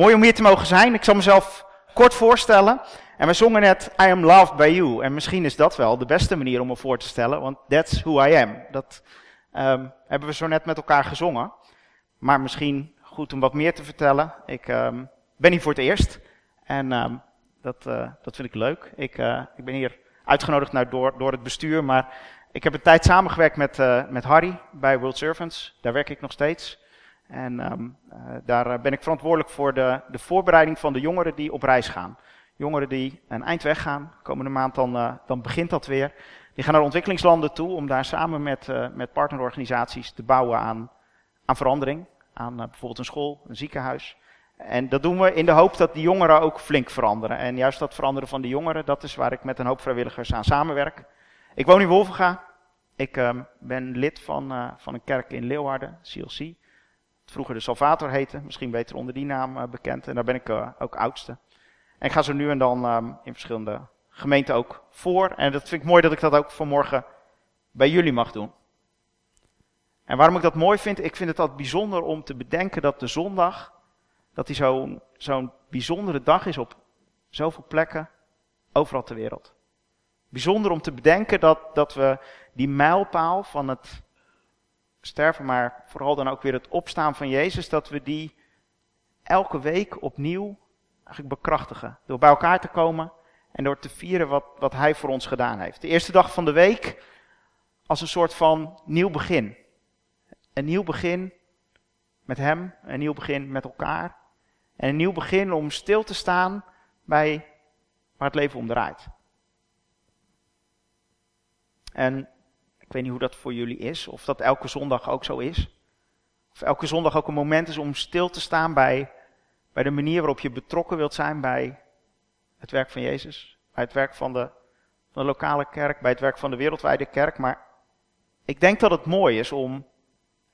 Mooi om hier te mogen zijn. Ik zal mezelf kort voorstellen. En we zongen net I am loved by you. En misschien is dat wel de beste manier om me voor te stellen, want that's who I am. Dat um, hebben we zo net met elkaar gezongen. Maar misschien goed om wat meer te vertellen. Ik um, ben hier voor het eerst. En um, dat, uh, dat vind ik leuk. Ik, uh, ik ben hier uitgenodigd door, door het bestuur. Maar ik heb een tijd samengewerkt met, uh, met Harry bij World Servants. Daar werk ik nog steeds. En um, daar ben ik verantwoordelijk voor de, de voorbereiding van de jongeren die op reis gaan. Jongeren die een eind weggaan. Komende maand dan, uh, dan begint dat weer. Die gaan naar ontwikkelingslanden toe om daar samen met, met partnerorganisaties te bouwen aan, aan verandering. Aan bijvoorbeeld een school, een ziekenhuis. En dat doen we in de hoop dat die jongeren ook flink veranderen. En juist dat veranderen van de jongeren, dat is waar ik met een hoop vrijwilligers aan samenwerk. Ik woon in Wolvenga. Ik um, ben lid van, van een kerk in Leeuwarden, CLC vroeger de Salvator heette, misschien beter onder die naam uh, bekend. En daar ben ik uh, ook oudste. En ik ga zo nu en dan um, in verschillende gemeenten ook voor. En dat vind ik mooi dat ik dat ook vanmorgen bij jullie mag doen. En waarom ik dat mooi vind, ik vind het altijd bijzonder om te bedenken dat de zondag, dat die zo'n zo'n bijzondere dag is op zoveel plekken, overal ter wereld. Bijzonder om te bedenken dat, dat we die mijlpaal van het sterven, maar vooral dan ook weer het opstaan van Jezus, dat we die elke week opnieuw eigenlijk bekrachtigen. Door bij elkaar te komen en door te vieren wat, wat Hij voor ons gedaan heeft. De eerste dag van de week als een soort van nieuw begin. Een nieuw begin met Hem, een nieuw begin met elkaar. En een nieuw begin om stil te staan bij waar het leven om draait. En ik weet niet hoe dat voor jullie is, of dat elke zondag ook zo is. Of elke zondag ook een moment is om stil te staan bij, bij de manier waarop je betrokken wilt zijn bij het werk van Jezus. Bij het werk van de, van de lokale kerk, bij het werk van de wereldwijde kerk. Maar ik denk dat het mooi is om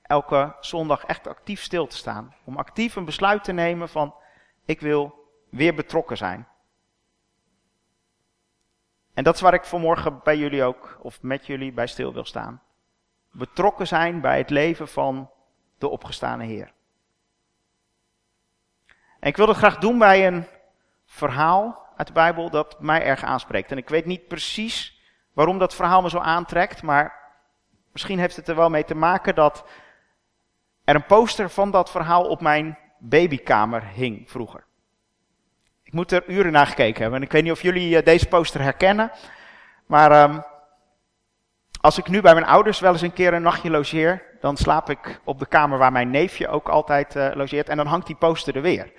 elke zondag echt actief stil te staan. Om actief een besluit te nemen van ik wil weer betrokken zijn. En dat is waar ik vanmorgen bij jullie ook, of met jullie bij stil wil staan. Betrokken zijn bij het leven van de opgestane Heer. En ik wil dat graag doen bij een verhaal uit de Bijbel dat mij erg aanspreekt. En ik weet niet precies waarom dat verhaal me zo aantrekt, maar misschien heeft het er wel mee te maken dat er een poster van dat verhaal op mijn babykamer hing vroeger. Ik moet er uren naar gekeken hebben. En ik weet niet of jullie uh, deze poster herkennen. Maar um, als ik nu bij mijn ouders wel eens een keer een nachtje logeer, dan slaap ik op de kamer waar mijn neefje ook altijd uh, logeert. En dan hangt die poster er weer.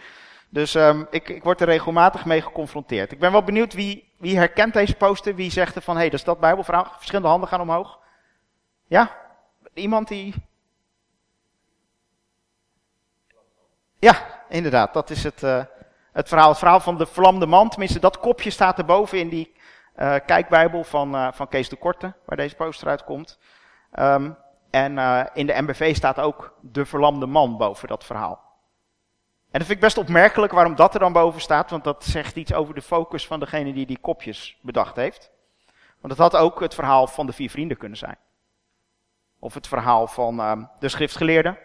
Dus um, ik, ik word er regelmatig mee geconfronteerd. Ik ben wel benieuwd wie, wie herkent deze poster. Wie zegt er van, hé, hey, dat is dat Bijbelverhaal. Verschillende handen gaan omhoog. Ja? Iemand die... Ja, inderdaad. Dat is het... Uh, het verhaal, het verhaal van de vlamde man. Tenminste, dat kopje staat erboven in die uh, kijkbijbel van, uh, van Kees de Korte, waar deze poster uitkomt. Um, en uh, in de MBV staat ook de verlamde man boven dat verhaal. En dat vind ik best opmerkelijk waarom dat er dan boven staat, want dat zegt iets over de focus van degene die die kopjes bedacht heeft. Want het had ook het verhaal van de vier vrienden kunnen zijn. Of het verhaal van uh, de schriftgeleerden.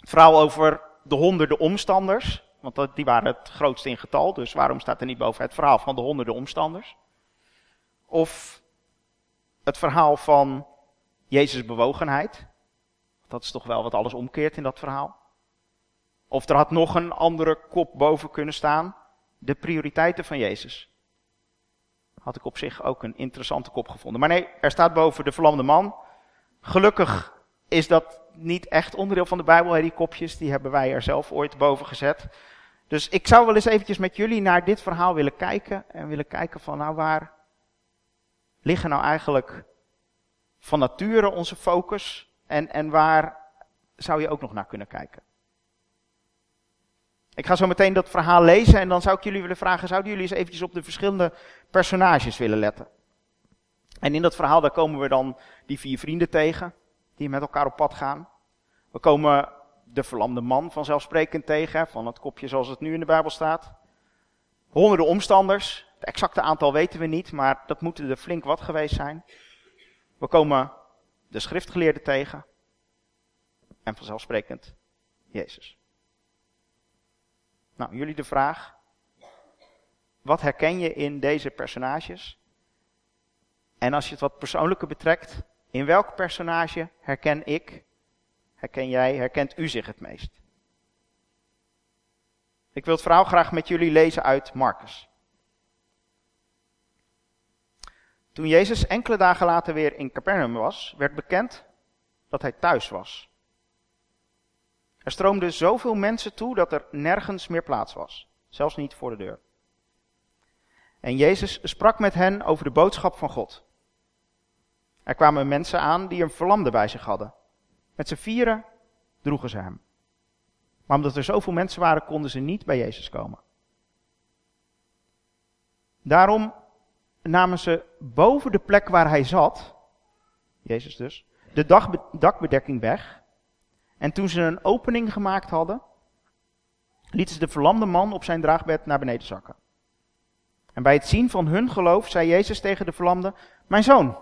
Het verhaal over de honderden omstanders. Want die waren het grootste in getal, dus waarom staat er niet boven het verhaal van de honderden omstanders? Of het verhaal van Jezus' bewogenheid. Dat is toch wel wat alles omkeert in dat verhaal. Of er had nog een andere kop boven kunnen staan. De prioriteiten van Jezus. Had ik op zich ook een interessante kop gevonden. Maar nee, er staat boven de verlamde man. Gelukkig is dat niet echt onderdeel van de Bijbel, die kopjes. Die hebben wij er zelf ooit boven gezet. Dus ik zou wel eens eventjes met jullie naar dit verhaal willen kijken. En willen kijken van, nou waar liggen nou eigenlijk van nature onze focus? En, en waar zou je ook nog naar kunnen kijken? Ik ga zo meteen dat verhaal lezen en dan zou ik jullie willen vragen, zouden jullie eens eventjes op de verschillende personages willen letten? En in dat verhaal, daar komen we dan die vier vrienden tegen, die met elkaar op pad gaan. We komen de verlamde man vanzelfsprekend tegen, van het kopje zoals het nu in de Bijbel staat. Honderden omstanders, het exacte aantal weten we niet, maar dat moeten er flink wat geweest zijn. We komen de schriftgeleerden tegen en vanzelfsprekend Jezus. Nou, jullie de vraag. Wat herken je in deze personages? En als je het wat persoonlijker betrekt, in welk personage herken ik, herken jij, herkent u zich het meest? Ik wil het verhaal graag met jullie lezen uit Marcus. Toen Jezus enkele dagen later weer in Capernaum was, werd bekend dat hij thuis was. Er stroomden zoveel mensen toe dat er nergens meer plaats was, zelfs niet voor de deur. En Jezus sprak met hen over de boodschap van God. Er kwamen mensen aan die een verlamde bij zich hadden. Met z'n vieren droegen ze hem. Maar omdat er zoveel mensen waren, konden ze niet bij Jezus komen. Daarom namen ze boven de plek waar hij zat, Jezus dus, de dakbedekking weg. En toen ze een opening gemaakt hadden, lieten ze de verlamde man op zijn draagbed naar beneden zakken. En bij het zien van hun geloof zei Jezus tegen de verlamde: Mijn zoon,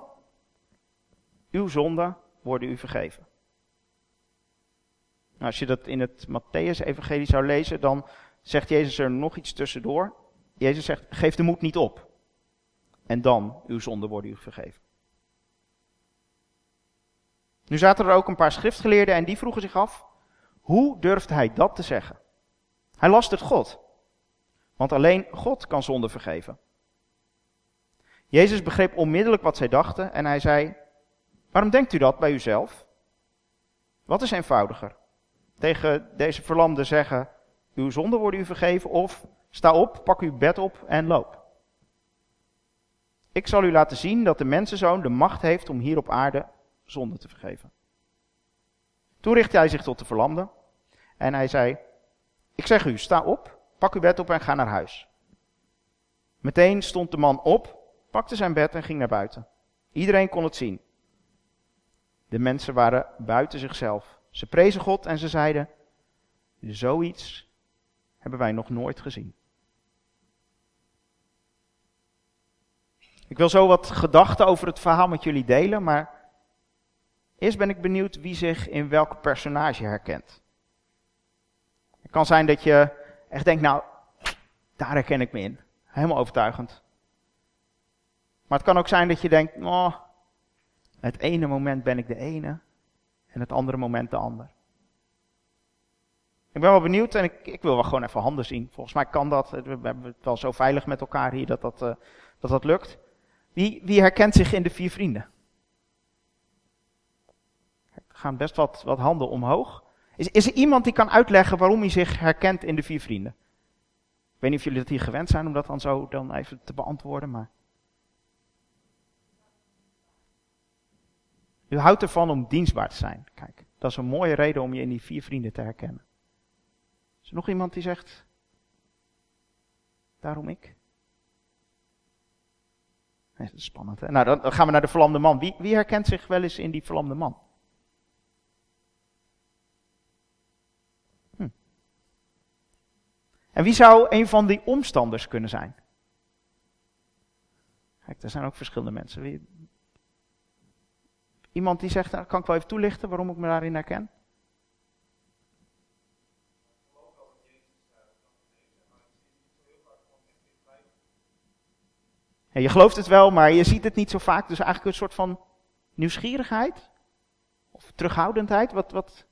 uw zonden worden u vergeven. Nou, als je dat in het Matthäus-evangelie zou lezen, dan zegt Jezus er nog iets tussendoor. Jezus zegt: Geef de moed niet op. En dan, uw zonden worden u vergeven. Nu zaten er ook een paar schriftgeleerden en die vroegen zich af: hoe durft hij dat te zeggen? Hij lastert God. Want alleen God kan zonde vergeven. Jezus begreep onmiddellijk wat zij dachten en hij zei: Waarom denkt u dat bij uzelf? Wat is eenvoudiger? Tegen deze verlamde zeggen: Uw zonden worden u vergeven, of sta op, pak uw bed op en loop. Ik zal u laten zien dat de mensenzoon de macht heeft om hier op aarde zonde te vergeven. Toen richtte hij zich tot de verlamde en hij zei: Ik zeg u, sta op, pak uw bed op en ga naar huis. Meteen stond de man op, pakte zijn bed en ging naar buiten. Iedereen kon het zien. De mensen waren buiten zichzelf. Ze prezen God en ze zeiden: Zoiets hebben wij nog nooit gezien. Ik wil zo wat gedachten over het verhaal met jullie delen, maar eerst ben ik benieuwd wie zich in welk personage herkent. Het kan zijn dat je echt denkt, nou, daar herken ik me in. Helemaal overtuigend. Maar het kan ook zijn dat je denkt, oh, het ene moment ben ik de ene en het andere moment de ander. Ik ben wel benieuwd en ik, ik wil wel gewoon even handen zien. Volgens mij kan dat. We hebben het wel zo veilig met elkaar hier dat dat, uh, dat, dat lukt. Wie, wie herkent zich in de vier vrienden? Er gaan best wat, wat handen omhoog. Is, is er iemand die kan uitleggen waarom hij zich herkent in de vier vrienden? Ik weet niet of jullie dat hier gewend zijn om dat dan zo dan even te beantwoorden, maar. U houdt ervan om dienstbaar te zijn. Kijk, dat is een mooie reden om je in die vier vrienden te herkennen. Is er nog iemand die zegt, daarom ik? Nee, dat is spannend. Nou, dan gaan we naar de verlamde man. Wie, wie herkent zich wel eens in die verlamde man? Hm. En wie zou een van die omstanders kunnen zijn? Kijk, er zijn ook verschillende mensen. Wie, Iemand die zegt, nou, kan ik wel even toelichten waarom ik me daarin herken? je gelooft het wel, maar je ziet het niet zo vaak. Dus eigenlijk een soort van nieuwsgierigheid? Of terughoudendheid? Wat, wat?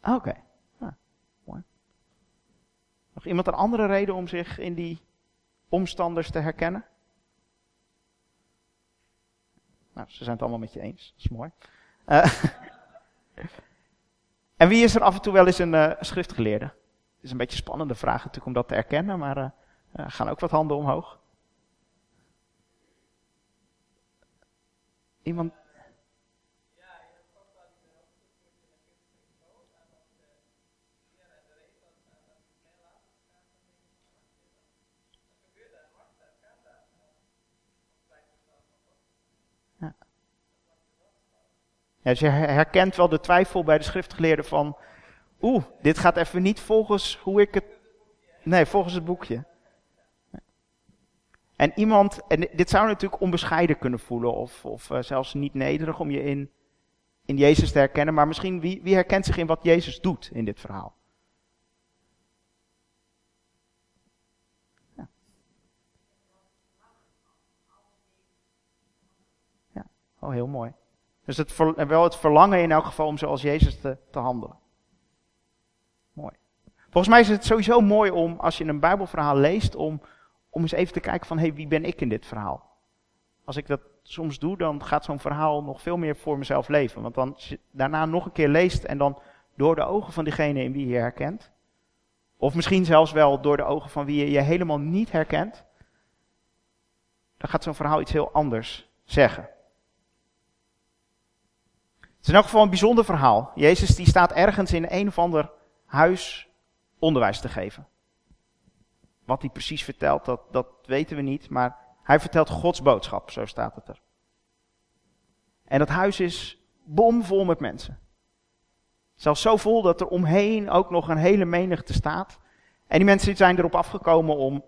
Oké, okay. mooi. Nog iemand een andere reden om zich in die omstanders te herkennen? Nou, ze zijn het allemaal met je eens. Dat is mooi. Uh, en wie is er af en toe wel eens een uh, schriftgeleerde? Het is een beetje een spannende vraag natuurlijk om dat te erkennen, maar uh, gaan ook wat handen omhoog. Iemand? Ja, dus je herkent wel de twijfel bij de schriftgeleerden van, oeh, dit gaat even niet volgens hoe ik het, nee, volgens het boekje. En iemand, en dit zou natuurlijk onbescheiden kunnen voelen of, of uh, zelfs niet nederig om je in, in Jezus te herkennen, maar misschien wie, wie herkent zich in wat Jezus doet in dit verhaal? Ja. ja, oh heel mooi. Dus het wel het verlangen in elk geval om zoals Jezus te, te handelen. Mooi. Volgens mij is het sowieso mooi om, als je een Bijbelverhaal leest, om, om eens even te kijken van, hé, hey, wie ben ik in dit verhaal? Als ik dat soms doe, dan gaat zo'n verhaal nog veel meer voor mezelf leven. Want dan, als je daarna nog een keer leest en dan door de ogen van diegene in wie je herkent, of misschien zelfs wel door de ogen van wie je je helemaal niet herkent, dan gaat zo'n verhaal iets heel anders zeggen. Het is in elk geval een bijzonder verhaal. Jezus die staat ergens in een of ander huis onderwijs te geven. Wat hij precies vertelt, dat, dat weten we niet, maar hij vertelt Gods boodschap, zo staat het er. En dat huis is bomvol met mensen. Zelfs zo vol dat er omheen ook nog een hele menigte staat. En die mensen zijn erop afgekomen om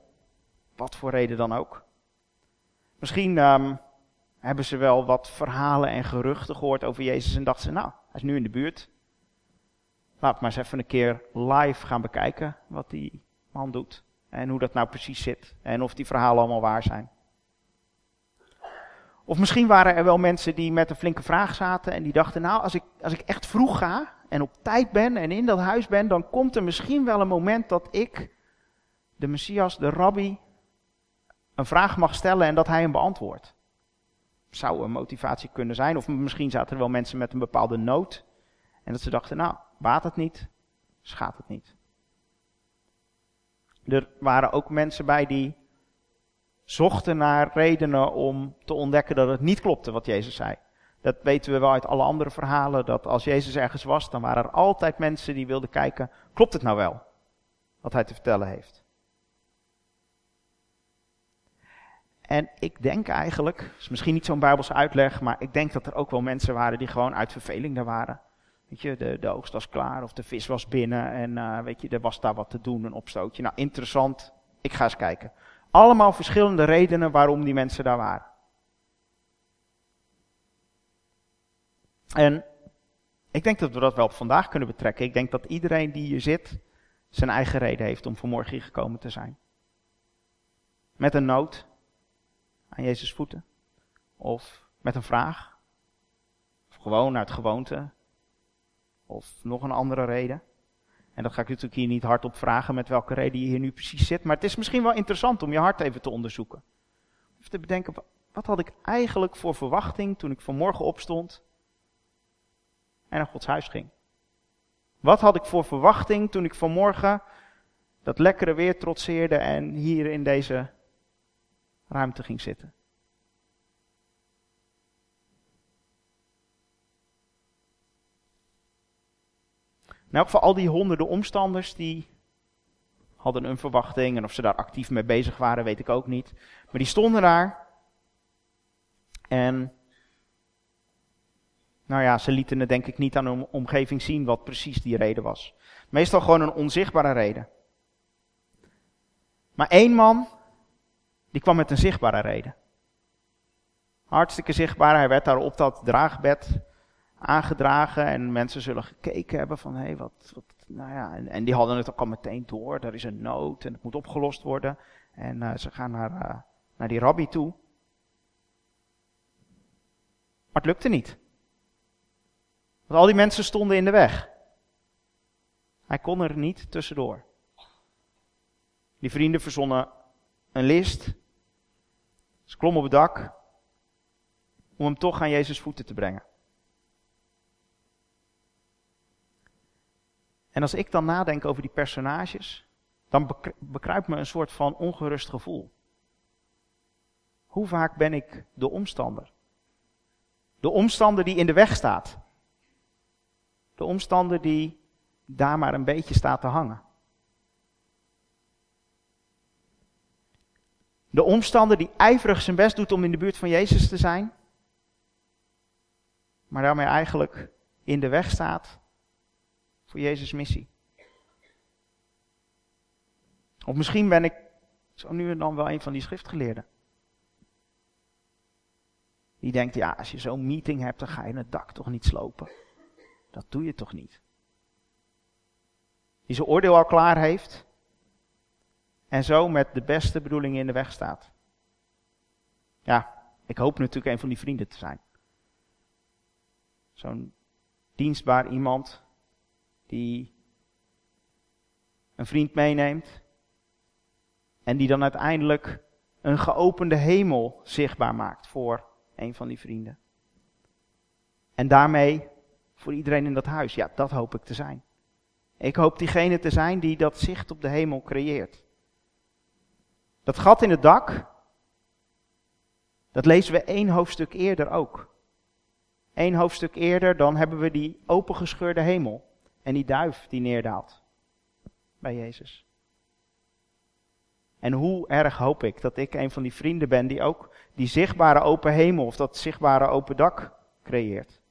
wat voor reden dan ook. Misschien um, hebben ze wel wat verhalen en geruchten gehoord over Jezus en dachten ze, nou, hij is nu in de buurt. Laat maar eens even een keer live gaan bekijken wat die man doet. En hoe dat nou precies zit. En of die verhalen allemaal waar zijn. Of misschien waren er wel mensen die met een flinke vraag zaten en die dachten, nou, als ik, als ik echt vroeg ga en op tijd ben en in dat huis ben, dan komt er misschien wel een moment dat ik, de Messias, de rabbi, een vraag mag stellen en dat hij hem beantwoordt zou een motivatie kunnen zijn. Of misschien zaten er wel mensen met een bepaalde nood. En dat ze dachten, nou, baat het niet, schaadt het niet. Er waren ook mensen bij die zochten naar redenen om te ontdekken dat het niet klopte wat Jezus zei. Dat weten we wel uit alle andere verhalen, dat als Jezus ergens was, dan waren er altijd mensen die wilden kijken, klopt het nou wel, wat hij te vertellen heeft. En ik denk eigenlijk, is misschien niet zo'n Bijbelse uitleg, maar ik denk dat er ook wel mensen waren die gewoon uit verveling daar waren. Weet je, de, de oogst was klaar of de vis was binnen en uh, weet je, er was daar wat te doen, een opstootje. Nou, interessant, ik ga eens kijken. Allemaal verschillende redenen waarom die mensen daar waren. En ik denk dat we dat wel op vandaag kunnen betrekken. Ik denk dat iedereen die hier zit zijn eigen reden heeft om vanmorgen hier gekomen te zijn. Met een nood, aan Jezus voeten? Of met een vraag? Of gewoon uit gewoonte? Of nog een andere reden? En dat ga ik natuurlijk hier niet hardop vragen met welke reden je hier nu precies zit. Maar het is misschien wel interessant om je hart even te onderzoeken. Of te bedenken, wat had ik eigenlijk voor verwachting toen ik vanmorgen opstond en naar Gods huis ging? Wat had ik voor verwachting toen ik vanmorgen dat lekkere weer trotseerde en hier in deze ruimte ging zitten. In elk geval al die honderden omstanders die hadden een verwachting en of ze daar actief mee bezig waren weet ik ook niet. Maar die stonden daar en nou ja, ze lieten het denk ik niet aan hun omgeving zien wat precies die reden was. Meestal gewoon een onzichtbare reden. Maar één man die kwam met een zichtbare reden. Hartstikke zichtbaar. Hij werd daar op dat draagbed aangedragen en mensen zullen gekeken hebben van, hé, hey, wat, wat, nou ja, en, en, die hadden het ook al meteen door. Er is een nood en het moet opgelost worden. En uh, ze gaan naar, uh, naar die rabbi toe. Maar het lukte niet. Want al die mensen stonden in de weg. Hij kon er niet tussendoor. Die vrienden verzonnen een list ze klom op het dak om hem toch aan Jezus voeten te brengen. En als ik dan nadenk over die personages, dan bekruipt me een soort van ongerust gevoel. Hoe vaak ben ik de omstander? De omstander die in de weg staat. De omstander die daar maar een beetje staat te hangen. De omstander die ijverig zijn best doet om in de buurt van Jezus te zijn, maar daarmee eigenlijk in de weg staat voor Jezus' missie. Of misschien ben ik zo nu en dan wel een van die schriftgeleerden. Die denkt, ja, als je zo'n meeting hebt, dan ga je het dak toch niet slopen. Dat doe je toch niet. Die zijn oordeel al klaar heeft. En zo met de beste bedoelingen in de weg staat. Ja, ik hoop natuurlijk een van die vrienden te zijn. Zo'n dienstbaar iemand die een vriend meeneemt en die dan uiteindelijk een geopende hemel zichtbaar maakt voor een van die vrienden. En daarmee voor iedereen in dat huis. Ja, dat hoop ik te zijn. Ik hoop diegene te zijn die dat zicht op de hemel creëert. Dat gat in het dak, dat lezen we één hoofdstuk eerder ook. Eén hoofdstuk eerder, dan hebben we die opengescheurde hemel en die duif die neerdaalt bij Jezus. En hoe erg hoop ik dat ik een van die vrienden ben die ook die zichtbare open hemel of dat zichtbare open dak creëert.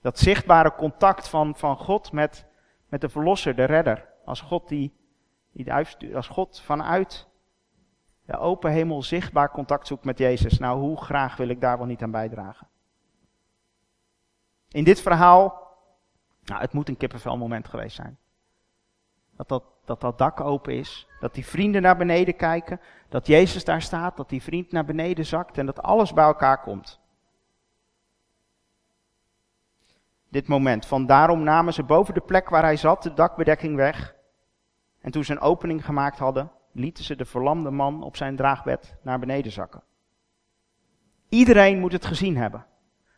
Dat zichtbare contact van, van God met, met de Verlosser, de Redder. Als God die, die als God vanuit de open hemel zichtbaar contact zoekt met Jezus. Nou, hoe graag wil ik daar wel niet aan bijdragen? In dit verhaal, nou, het moet een kippenvel moment geweest zijn. Dat dat, dat dat dak open is, dat die vrienden naar beneden kijken, dat Jezus daar staat, dat die vriend naar beneden zakt en dat alles bij elkaar komt. Dit moment, van daarom namen ze boven de plek waar hij zat de dakbedekking weg. En toen ze een opening gemaakt hadden, lieten ze de verlamde man op zijn draagbed naar beneden zakken. Iedereen moet het gezien hebben.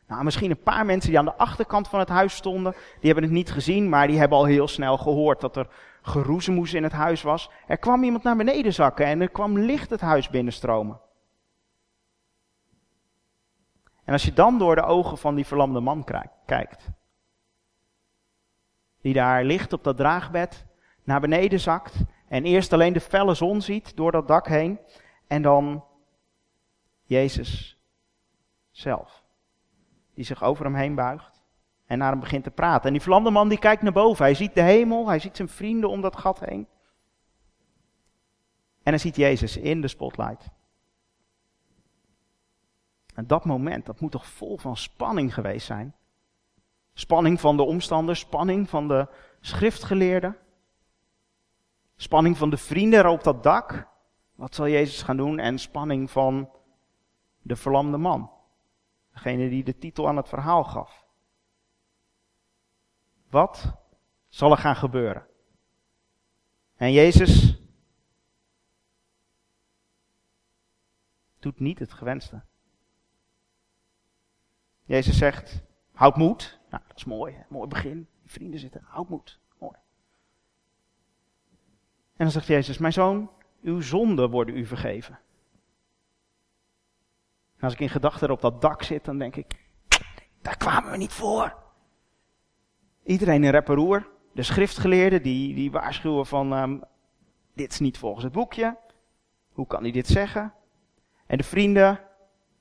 Nou, misschien een paar mensen die aan de achterkant van het huis stonden, die hebben het niet gezien, maar die hebben al heel snel gehoord dat er geroezemoes in het huis was. Er kwam iemand naar beneden zakken en er kwam licht het huis binnenstromen. En als je dan door de ogen van die verlamde man kijkt, die daar ligt op dat draagbed, naar beneden zakt en eerst alleen de felle zon ziet door dat dak heen en dan Jezus zelf, die zich over hem heen buigt en naar hem begint te praten. En die verlamde man die kijkt naar boven, hij ziet de hemel, hij ziet zijn vrienden om dat gat heen. En hij ziet Jezus in de spotlight. En dat moment, dat moet toch vol van spanning geweest zijn. Spanning van de omstanders, spanning van de schriftgeleerden. Spanning van de vrienden op dat dak. Wat zal Jezus gaan doen? En spanning van de verlamde man. Degene die de titel aan het verhaal gaf. Wat zal er gaan gebeuren? En Jezus doet niet het gewenste. Jezus zegt, houd moed. Nou, dat is mooi, mooi begin. Vrienden zitten, houd moed. Dan zegt Jezus, mijn zoon, uw zonden worden u vergeven. En als ik in gedachten op dat dak zit, dan denk ik, daar kwamen we niet voor. Iedereen in reparoer, de schriftgeleerden, die, die waarschuwen van, um, dit is niet volgens het boekje. Hoe kan hij dit zeggen? En de vrienden,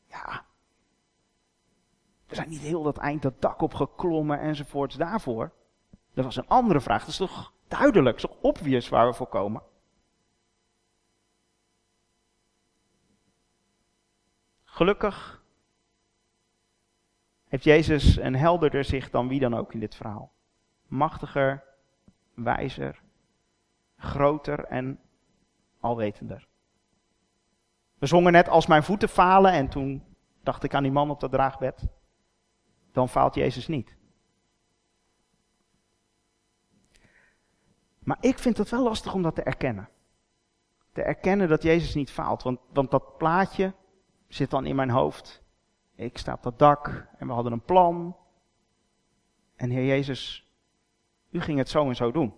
ja, we zijn niet heel dat eind dat dak opgeklommen enzovoorts daarvoor. Dat was een andere vraag. Dat is toch duidelijk, zo obvious waar we voor komen. Gelukkig heeft Jezus een helderder zicht dan wie dan ook in dit verhaal. Machtiger, wijzer, groter en alwetender. We zongen net als mijn voeten falen en toen dacht ik aan die man op dat draagbed. Dan faalt Jezus niet. Maar ik vind het wel lastig om dat te erkennen. Te erkennen dat Jezus niet faalt. Want, want dat plaatje zit dan in mijn hoofd. Ik sta op dat dak en we hadden een plan. En Heer Jezus, u ging het zo en zo doen.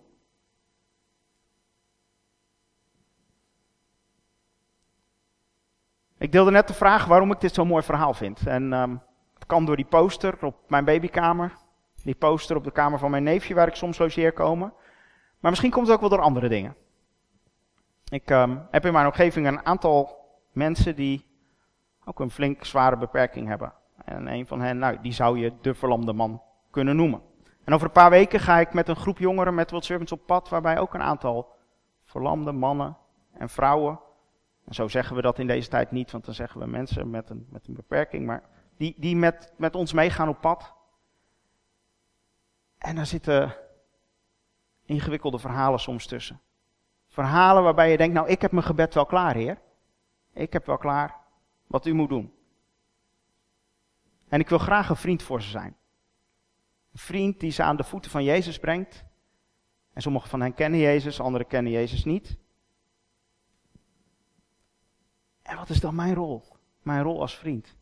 Ik deelde net de vraag waarom ik dit zo'n mooi verhaal vind. En um, het kan door die poster op mijn babykamer. Die poster op de kamer van mijn neefje waar ik soms logeer komen. Maar misschien komt het ook wel door andere dingen. Ik um, heb in mijn omgeving een aantal mensen die ook een flink zware beperking hebben. En een van hen, nou, die zou je de verlamde man kunnen noemen. En over een paar weken ga ik met een groep jongeren met World Servants op pad, waarbij ook een aantal verlamde mannen en vrouwen En zo zeggen we dat in deze tijd niet, want dan zeggen we mensen met een, met een beperking, maar die, die met, met ons meegaan op pad. En daar zitten ingewikkelde verhalen soms tussen. Verhalen waarbij je denkt, nou ik heb mijn gebed wel klaar, Heer. Ik heb wel klaar wat u moet doen. En ik wil graag een vriend voor ze zijn. Een vriend die ze aan de voeten van Jezus brengt. En sommigen van hen kennen Jezus, anderen kennen Jezus niet. En wat is dan mijn rol? Mijn rol als vriend.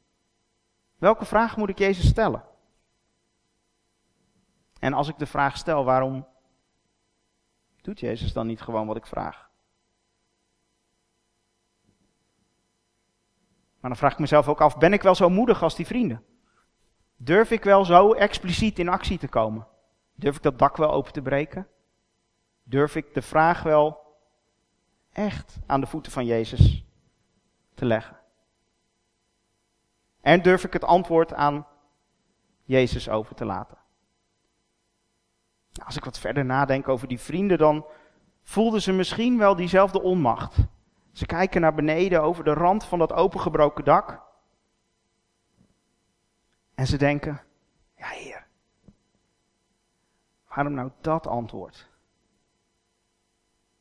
Welke vraag moet ik Jezus stellen? En als ik de vraag stel, waarom doet Jezus dan niet gewoon wat ik vraag? Maar dan vraag ik mezelf ook af, ben ik wel zo moedig als die vrienden? Durf ik wel zo expliciet in actie te komen? Durf ik dat dak wel open te breken? Durf ik de vraag wel echt aan de voeten van Jezus te leggen? En durf ik het antwoord aan Jezus over te laten? Als ik wat verder nadenk over die vrienden, dan voelden ze misschien wel diezelfde onmacht. Ze kijken naar beneden over de rand van dat opengebroken dak. En ze denken, ja heer, waarom nou dat antwoord?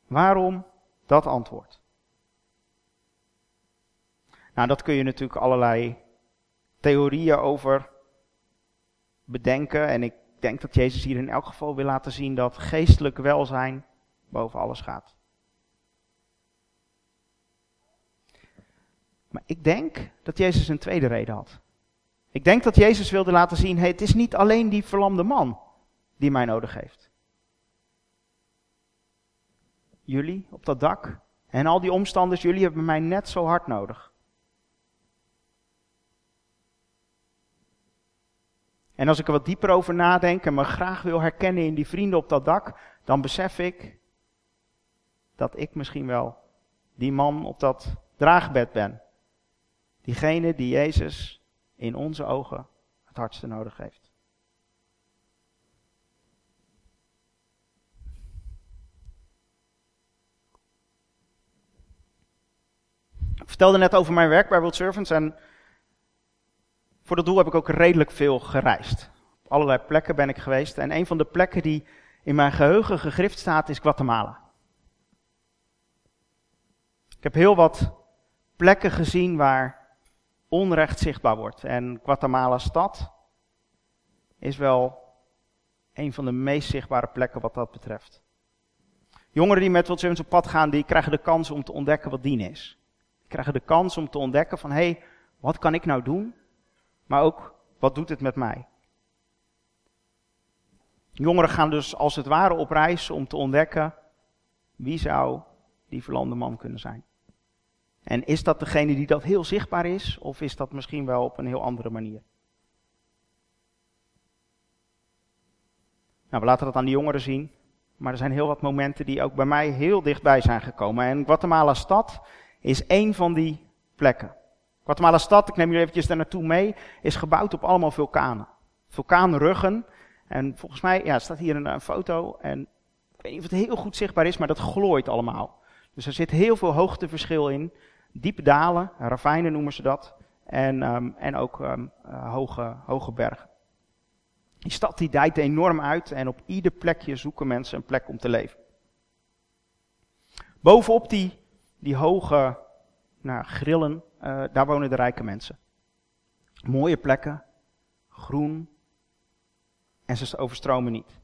Waarom dat antwoord? Nou, dat kun je natuurlijk allerlei theorieën over bedenken. En ik denk dat Jezus hier in elk geval wil laten zien dat geestelijk welzijn boven alles gaat. Maar ik denk dat Jezus een tweede reden had. Ik denk dat Jezus wilde laten zien, hey, het is niet alleen die verlamde man die mij nodig heeft. Jullie op dat dak en al die omstanders, jullie hebben mij net zo hard nodig. En als ik er wat dieper over nadenk en me graag wil herkennen in die vrienden op dat dak, dan besef ik dat ik misschien wel die man op dat draagbed ben. Diegene die Jezus in onze ogen het hardste nodig heeft. Ik vertelde net over mijn werk bij World Servants en voor dat doel heb ik ook redelijk veel gereisd. Op allerlei plekken ben ik geweest en een van de plekken die in mijn geheugen gegrift staat is Guatemala. Ik heb heel wat plekken gezien waar onrecht zichtbaar wordt. En Guatemala stad is wel een van de meest zichtbare plekken wat dat betreft. Jongeren die met World op pad gaan, die krijgen de kans om te ontdekken wat dien is. Die krijgen de kans om te ontdekken van, hé, hey, wat kan ik nou doen? Maar ook, wat doet het met mij? Jongeren gaan dus als het ware op reis om te ontdekken, wie zou die verlamde man kunnen zijn? En is dat degene die dat heel zichtbaar is, of is dat misschien wel op een heel andere manier? Nou, we laten dat aan de jongeren zien, maar er zijn heel wat momenten die ook bij mij heel dichtbij zijn gekomen. En Guatemala stad is één van die plekken. Guatemala stad, ik neem jullie eventjes daar naartoe mee, is gebouwd op allemaal vulkanen. Vulkaanruggen. En volgens mij, ja, staat hier een, foto. En ik weet niet of het heel goed zichtbaar is, maar dat glooit allemaal. Dus er zit heel veel hoogteverschil in. Diepe dalen, ravijnen noemen ze dat. En, um, en ook um, hoge, hoge bergen. Die stad die dijt enorm uit en op ieder plekje zoeken mensen een plek om te leven. Bovenop die, die hoge nou, grillen, uh, daar wonen de rijke mensen. Mooie plekken, groen en ze overstromen niet.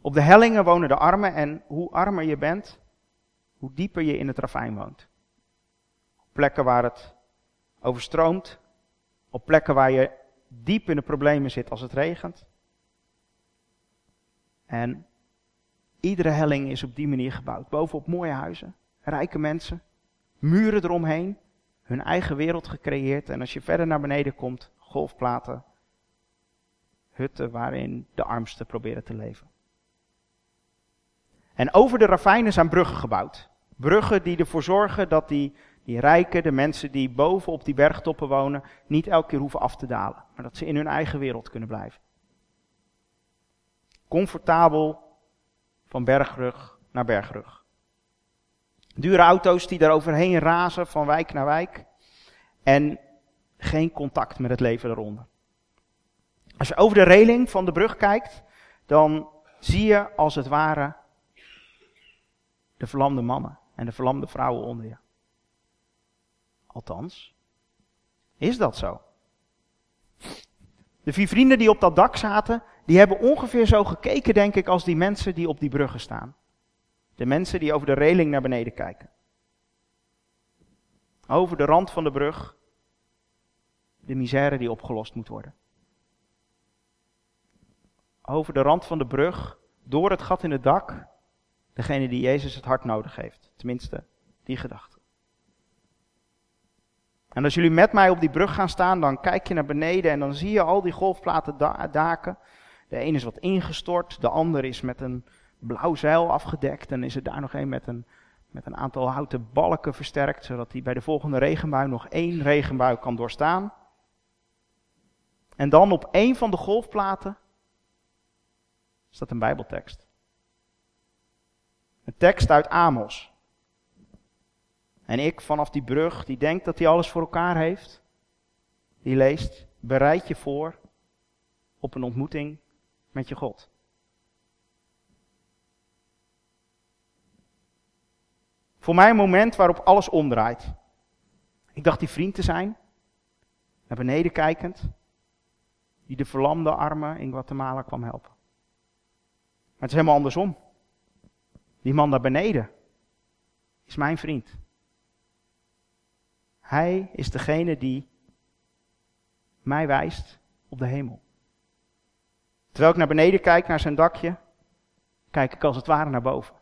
Op de hellingen wonen de armen en hoe armer je bent, hoe dieper je in het ravijn woont plekken waar het overstroomt, op plekken waar je diep in de problemen zit als het regent. En iedere helling is op die manier gebouwd. Bovenop mooie huizen, rijke mensen, muren eromheen, hun eigen wereld gecreëerd. En als je verder naar beneden komt, golfplaten, hutten waarin de armsten proberen te leven. En over de ravijnen zijn bruggen gebouwd. Bruggen die ervoor zorgen dat die die rijken, de mensen die boven op die bergtoppen wonen, niet elke keer hoeven af te dalen. Maar dat ze in hun eigen wereld kunnen blijven. Comfortabel van bergrug naar bergrug. Dure auto's die daar overheen razen van wijk naar wijk. En geen contact met het leven eronder. Als je over de reling van de brug kijkt, dan zie je als het ware de verlamde mannen en de verlamde vrouwen onder je. Althans, is dat zo? De vier vrienden die op dat dak zaten, die hebben ongeveer zo gekeken, denk ik, als die mensen die op die bruggen staan. De mensen die over de reling naar beneden kijken. Over de rand van de brug, de misère die opgelost moet worden. Over de rand van de brug, door het gat in het dak, degene die Jezus het hart nodig heeft. Tenminste, die gedachte. En als jullie met mij op die brug gaan staan, dan kijk je naar beneden en dan zie je al die golfplaten daken. De een is wat ingestort, de ander is met een blauw zeil afgedekt. En is er daar nog een met een, met een aantal houten balken versterkt, zodat hij bij de volgende regenbui nog één regenbui kan doorstaan. En dan op één van de golfplaten staat een Bijbeltekst. Een tekst uit Amos. En ik vanaf die brug, die denkt dat hij alles voor elkaar heeft, die leest, bereid je voor op een ontmoeting met je God. Voor mij een moment waarop alles omdraait. Ik dacht die vriend te zijn, naar beneden kijkend, die de verlamde armen in Guatemala kwam helpen. Maar het is helemaal andersom. Die man daar beneden is mijn vriend. Hij is degene die mij wijst op de hemel. Terwijl ik naar beneden kijk, naar zijn dakje, kijk ik als het ware naar boven.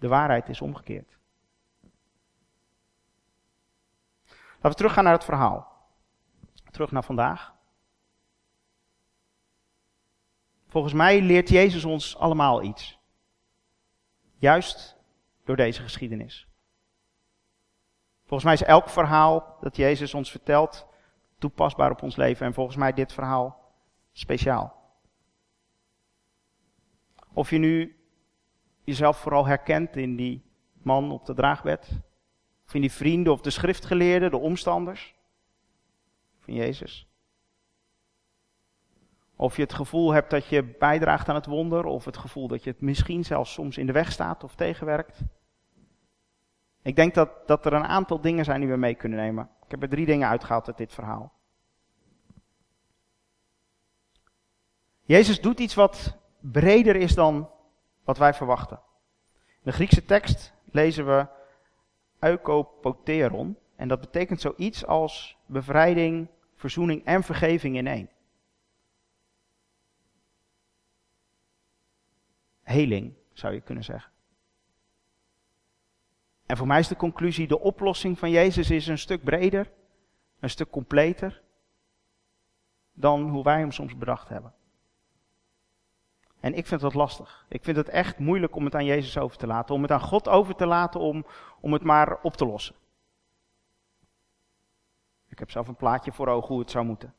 De waarheid is omgekeerd. Laten we teruggaan naar het verhaal. Terug naar vandaag. Volgens mij leert Jezus ons allemaal iets. Juist door deze geschiedenis. Volgens mij is elk verhaal dat Jezus ons vertelt toepasbaar op ons leven en volgens mij dit verhaal speciaal. Of je nu jezelf vooral herkent in die man op de draagbed, of in die vrienden of de schriftgeleerden, de omstanders van Jezus. Of je het gevoel hebt dat je bijdraagt aan het wonder, of het gevoel dat je het misschien zelfs soms in de weg staat of tegenwerkt. Ik denk dat, dat er een aantal dingen zijn die we mee kunnen nemen. Ik heb er drie dingen uitgehaald uit dit verhaal. Jezus doet iets wat breder is dan wat wij verwachten. In de Griekse tekst lezen we eukopoteron. En dat betekent zoiets als bevrijding, verzoening en vergeving in één. Heling, zou je kunnen zeggen. En voor mij is de conclusie, de oplossing van Jezus is een stuk breder, een stuk completer dan hoe wij hem soms bedacht hebben. En ik vind dat lastig. Ik vind het echt moeilijk om het aan Jezus over te laten, om het aan God over te laten om, om het maar op te lossen. Ik heb zelf een plaatje voor ogen hoe het zou moeten.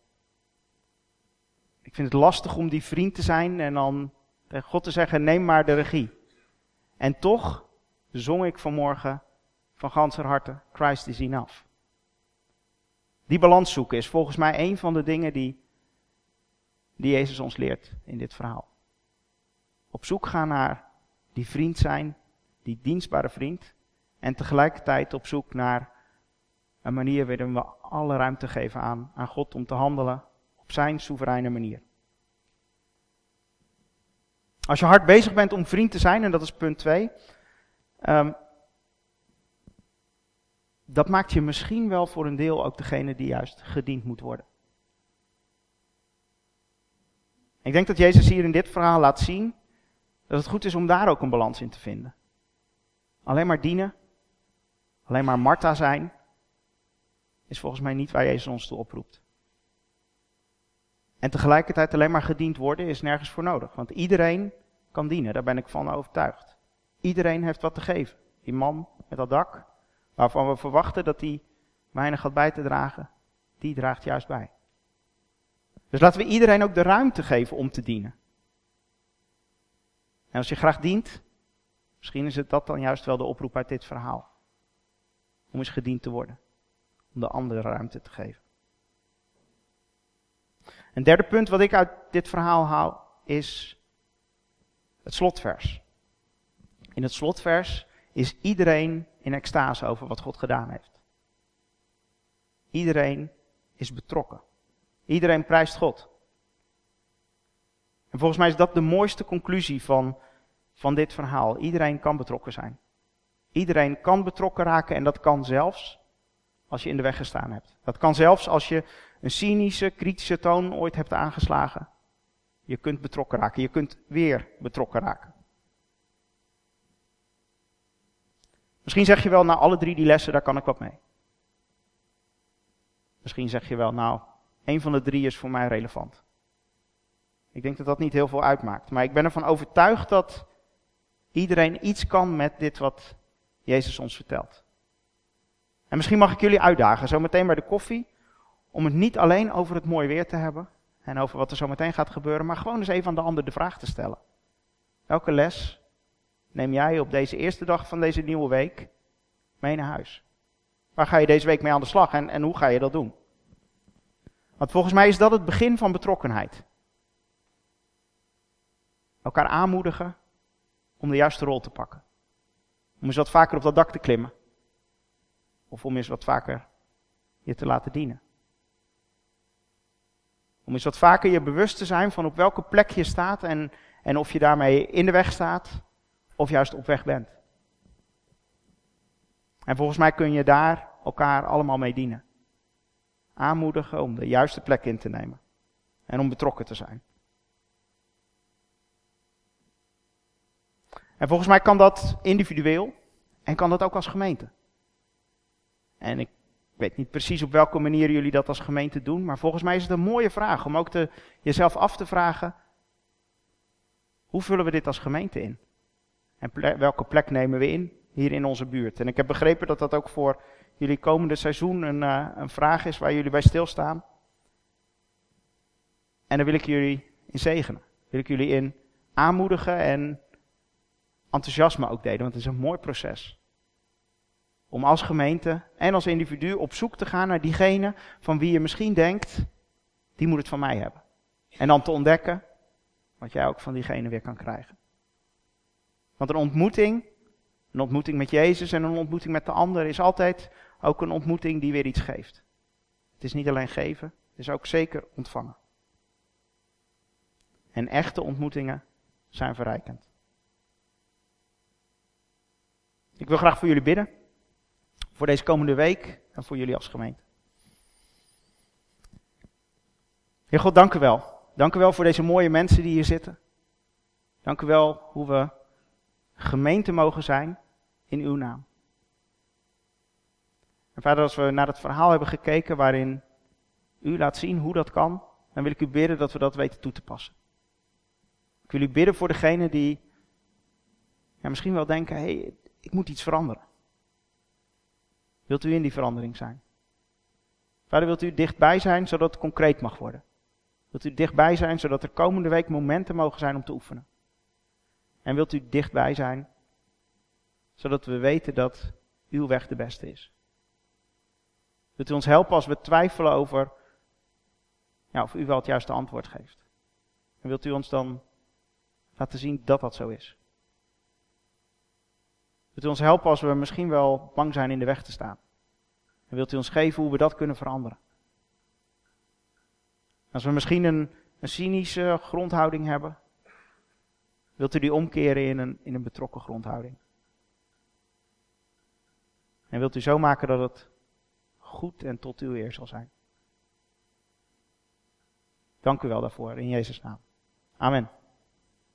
Ik vind het lastig om die vriend te zijn en dan tegen God te zeggen, neem maar de regie. En toch zong ik vanmorgen van ganser harte, Christ is enough. Die balans zoeken is volgens mij een van de dingen die, die Jezus ons leert in dit verhaal. Op zoek gaan naar die vriend zijn, die dienstbare vriend. En tegelijkertijd op zoek naar een manier waarin we alle ruimte geven aan, aan God om te handelen op zijn soevereine manier. Als je hard bezig bent om vriend te zijn, en dat is punt 2, Um, dat maakt je misschien wel voor een deel ook degene die juist gediend moet worden. Ik denk dat Jezus hier in dit verhaal laat zien dat het goed is om daar ook een balans in te vinden. Alleen maar dienen, alleen maar Martha zijn, is volgens mij niet waar Jezus ons toe oproept. En tegelijkertijd alleen maar gediend worden is nergens voor nodig, want iedereen kan dienen, daar ben ik van overtuigd. Iedereen heeft wat te geven. Die man met dat dak, waarvan we verwachten dat hij weinig had bij te dragen, die draagt juist bij. Dus laten we iedereen ook de ruimte geven om te dienen. En als je graag dient, misschien is het dat dan juist wel de oproep uit dit verhaal. Om eens gediend te worden. Om de andere ruimte te geven. Een derde punt wat ik uit dit verhaal haal is het slotvers. In het slotvers is iedereen in extase over wat God gedaan heeft. Iedereen is betrokken. Iedereen prijst God. En volgens mij is dat de mooiste conclusie van, van dit verhaal. Iedereen kan betrokken zijn. Iedereen kan betrokken raken en dat kan zelfs als je in de weg gestaan hebt. Dat kan zelfs als je een cynische, kritische toon ooit hebt aangeslagen. Je kunt betrokken raken. Je kunt weer betrokken raken. Misschien zeg je wel, nou alle drie die lessen, daar kan ik wat mee. Misschien zeg je wel, nou, één van de drie is voor mij relevant. Ik denk dat dat niet heel veel uitmaakt. Maar ik ben ervan overtuigd dat iedereen iets kan met dit wat Jezus ons vertelt. En misschien mag ik jullie uitdagen, zo meteen bij de koffie, om het niet alleen over het mooie weer te hebben en over wat er zo meteen gaat gebeuren, maar gewoon eens even aan de ander de vraag te stellen. Welke les neem jij op deze eerste dag van deze nieuwe week mee naar huis? Waar ga je deze week mee aan de slag en, en hoe ga je dat doen? Want volgens mij is dat het begin van betrokkenheid. Elkaar aanmoedigen om de juiste rol te pakken. Om eens wat vaker op dat dak te klimmen. Of om eens wat vaker je te laten dienen. Om eens wat vaker je bewust te zijn van op welke plek je staat en, en of je daarmee in de weg staat of juist op weg bent. En volgens mij kun je daar elkaar allemaal mee dienen. Aanmoedigen om de juiste plek in te nemen en om betrokken te zijn. En volgens mij kan dat individueel en kan dat ook als gemeente. En ik weet niet precies op welke manier jullie dat als gemeente doen, maar volgens mij is het een mooie vraag om ook te, jezelf af te vragen, hoe vullen we dit als gemeente in? En welke plek nemen we in hier in onze buurt? En ik heb begrepen dat dat ook voor jullie komende seizoen een, uh, een vraag is waar jullie bij stilstaan. En daar wil ik jullie in zegenen. Wil ik jullie in aanmoedigen en enthousiasme ook delen, want het is een mooi proces. Om als gemeente en als individu op zoek te gaan naar diegene van wie je misschien denkt, die moet het van mij hebben. En dan te ontdekken wat jij ook van diegene weer kan krijgen. Want een ontmoeting, een ontmoeting met Jezus en een ontmoeting met de ander is altijd ook een ontmoeting die weer iets geeft. Het is niet alleen geven, het is ook zeker ontvangen. En echte ontmoetingen zijn verrijkend. Ik wil graag voor jullie bidden. Voor deze komende week en voor jullie als gemeente. Heer God, dank u wel. Dank u wel voor deze mooie mensen die hier zitten. Dank u wel hoe we gemeente mogen zijn in uw naam. En vader, als we naar het verhaal hebben gekeken waarin u laat zien hoe dat kan, dan wil ik u bidden dat we dat weten toe te passen. Ik wil u bidden voor degene die ja, misschien wel denken, hé, hey, ik moet iets veranderen. Wilt u in die verandering zijn? Vader, wilt u dichtbij zijn zodat het concreet mag worden? Wilt u dichtbij zijn zodat er komende week momenten mogen zijn om te oefenen? En wilt u dichtbij zijn zodat we weten dat uw weg de beste is? Wilt u ons helpen als we twijfelen over ja, of u wel het juiste antwoord geeft? En wilt u ons dan laten zien dat dat zo is? Wilt u ons helpen als we misschien wel bang zijn in de weg te staan? En wilt u ons geven hoe we dat kunnen veranderen? Als we misschien een, een cynische grondhouding hebben, wilt u die omkeren in een, in een betrokken grondhouding? En wilt u zo maken dat het goed en tot uw eer zal zijn? Dank u wel daarvoor, in Jezus' naam. Amen.